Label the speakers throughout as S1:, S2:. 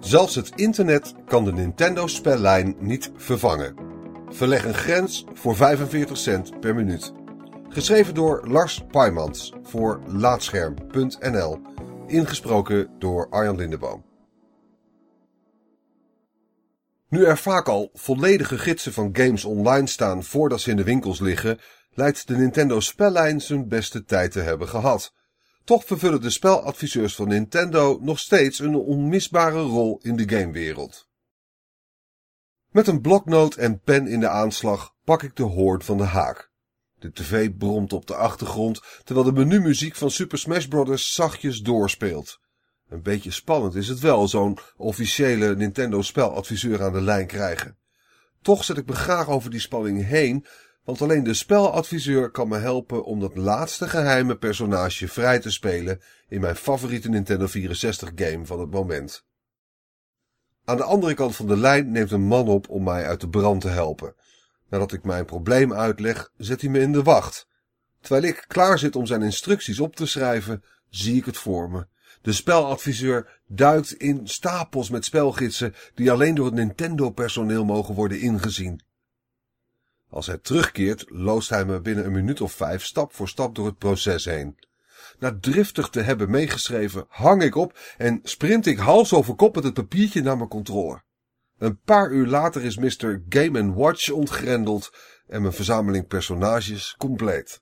S1: Zelfs het internet kan de Nintendo-spellijn niet vervangen. Verleg een grens voor 45 cent per minuut. Geschreven door Lars Paimans voor Laatscherm.nl. Ingesproken door Arjan Lindeboom. Nu er vaak al volledige gidsen van games online staan voordat ze in de winkels liggen, lijkt de Nintendo spellijn zijn beste tijd te hebben gehad. Toch vervullen de speladviseurs van Nintendo nog steeds een onmisbare rol in de gamewereld. Met een bloknoot en pen in de aanslag pak ik de hoorn van de haak. De tv bromt op de achtergrond terwijl de menumuziek van Super Smash Bros. zachtjes doorspeelt. Een beetje spannend is het wel, zo'n officiële Nintendo speladviseur aan de lijn krijgen. Toch zet ik me graag over die spanning heen, want alleen de speladviseur kan me helpen om dat laatste geheime personage vrij te spelen in mijn favoriete Nintendo 64 game van het moment. Aan de andere kant van de lijn neemt een man op om mij uit de brand te helpen. Nadat ik mijn probleem uitleg, zet hij me in de wacht. Terwijl ik klaar zit om zijn instructies op te schrijven, zie ik het voor me. De speladviseur duikt in stapels met spelgidsen die alleen door het Nintendo-personeel mogen worden ingezien. Als hij terugkeert, loost hij me binnen een minuut of vijf stap voor stap door het proces heen. Na driftig te hebben meegeschreven, hang ik op en sprint ik hals over kop met het papiertje naar mijn controller. Een paar uur later is Mr. Game Watch ontgrendeld en mijn verzameling personages compleet.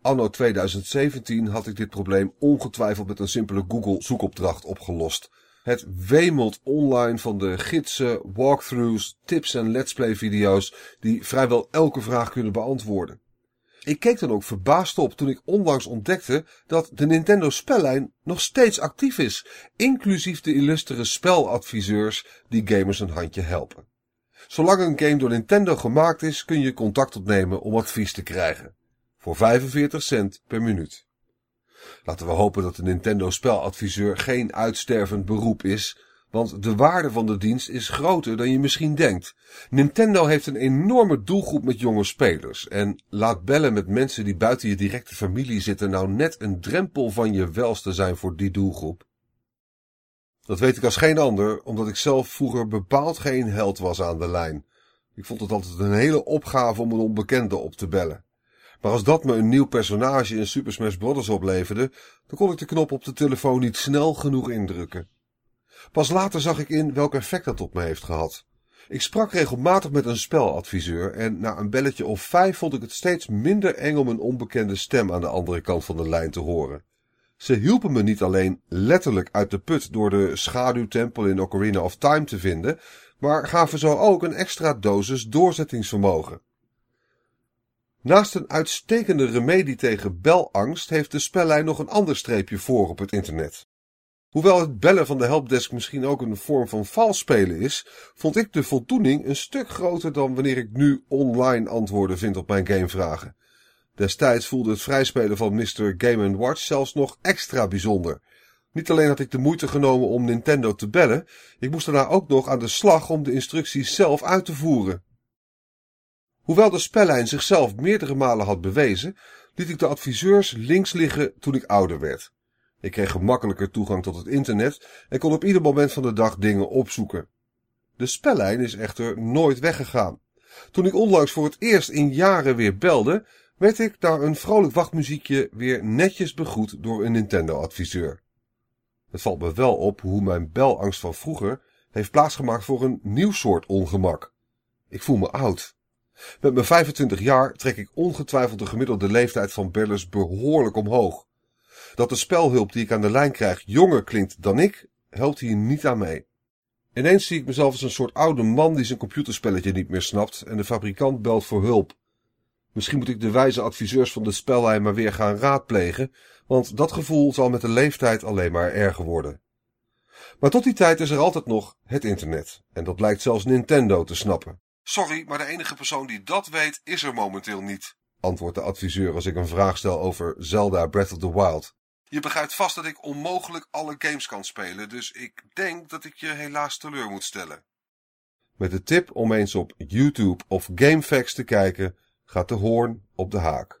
S1: Anno 2017 had ik dit probleem ongetwijfeld met een simpele Google zoekopdracht opgelost. Het wemelt online van de gidsen, walkthroughs, tips en let's play video's die vrijwel elke vraag kunnen beantwoorden. Ik keek dan ook verbaasd op toen ik onlangs ontdekte dat de Nintendo spellijn nog steeds actief is, inclusief de illustere speladviseurs die gamers een handje helpen. Zolang een game door Nintendo gemaakt is, kun je contact opnemen om advies te krijgen. Voor 45 cent per minuut. Laten we hopen dat de Nintendo speladviseur geen uitstervend beroep is, want de waarde van de dienst is groter dan je misschien denkt. Nintendo heeft een enorme doelgroep met jonge spelers en laat bellen met mensen die buiten je directe familie zitten nou net een drempel van je welste zijn voor die doelgroep. Dat weet ik als geen ander, omdat ik zelf vroeger bepaald geen held was aan de lijn. Ik vond het altijd een hele opgave om een onbekende op te bellen. Maar als dat me een nieuw personage in Super Smash Bros. opleverde, dan kon ik de knop op de telefoon niet snel genoeg indrukken. Pas later zag ik in welk effect dat op me heeft gehad. Ik sprak regelmatig met een speladviseur en na een belletje of vijf vond ik het steeds minder eng om een onbekende stem aan de andere kant van de lijn te horen. Ze hielpen me niet alleen letterlijk uit de put door de schaduwtempel in Ocarina of Time te vinden, maar gaven zo ook een extra dosis doorzettingsvermogen. Naast een uitstekende remedie tegen belangst heeft de spellijn nog een ander streepje voor op het internet. Hoewel het bellen van de helpdesk misschien ook een vorm van vals spelen is, vond ik de voldoening een stuk groter dan wanneer ik nu online antwoorden vind op mijn gamevragen. Destijds voelde het vrijspelen van Mr. Game Watch zelfs nog extra bijzonder. Niet alleen had ik de moeite genomen om Nintendo te bellen, ik moest daarna ook nog aan de slag om de instructies zelf uit te voeren. Hoewel de spellijn zichzelf meerdere malen had bewezen, liet ik de adviseurs links liggen toen ik ouder werd. Ik kreeg gemakkelijker toegang tot het internet en kon op ieder moment van de dag dingen opzoeken. De spellijn is echter nooit weggegaan. Toen ik onlangs voor het eerst in jaren weer belde, werd ik naar een vrolijk wachtmuziekje weer netjes begroet door een Nintendo-adviseur. Het valt me wel op hoe mijn belangst van vroeger heeft plaatsgemaakt voor een nieuw soort ongemak. Ik voel me oud. Met mijn 25 jaar trek ik ongetwijfeld de gemiddelde leeftijd van bellers behoorlijk omhoog. Dat de spelhulp die ik aan de lijn krijg jonger klinkt dan ik, helpt hier niet aan mee. Ineens zie ik mezelf als een soort oude man die zijn computerspelletje niet meer snapt en de fabrikant belt voor hulp. Misschien moet ik de wijze adviseurs van de spellijn maar weer gaan raadplegen, want dat gevoel zal met de leeftijd alleen maar erger worden. Maar tot die tijd is er altijd nog het internet, en dat lijkt zelfs Nintendo te snappen. Sorry, maar de enige persoon die dat weet is er momenteel niet, antwoordt de adviseur als ik een vraag stel over Zelda Breath of the Wild. Je begrijpt vast dat ik onmogelijk alle games kan spelen, dus ik denk dat ik je helaas teleur moet stellen. Met de tip om eens op YouTube of GameFAQs te kijken, gaat de hoorn op de haak.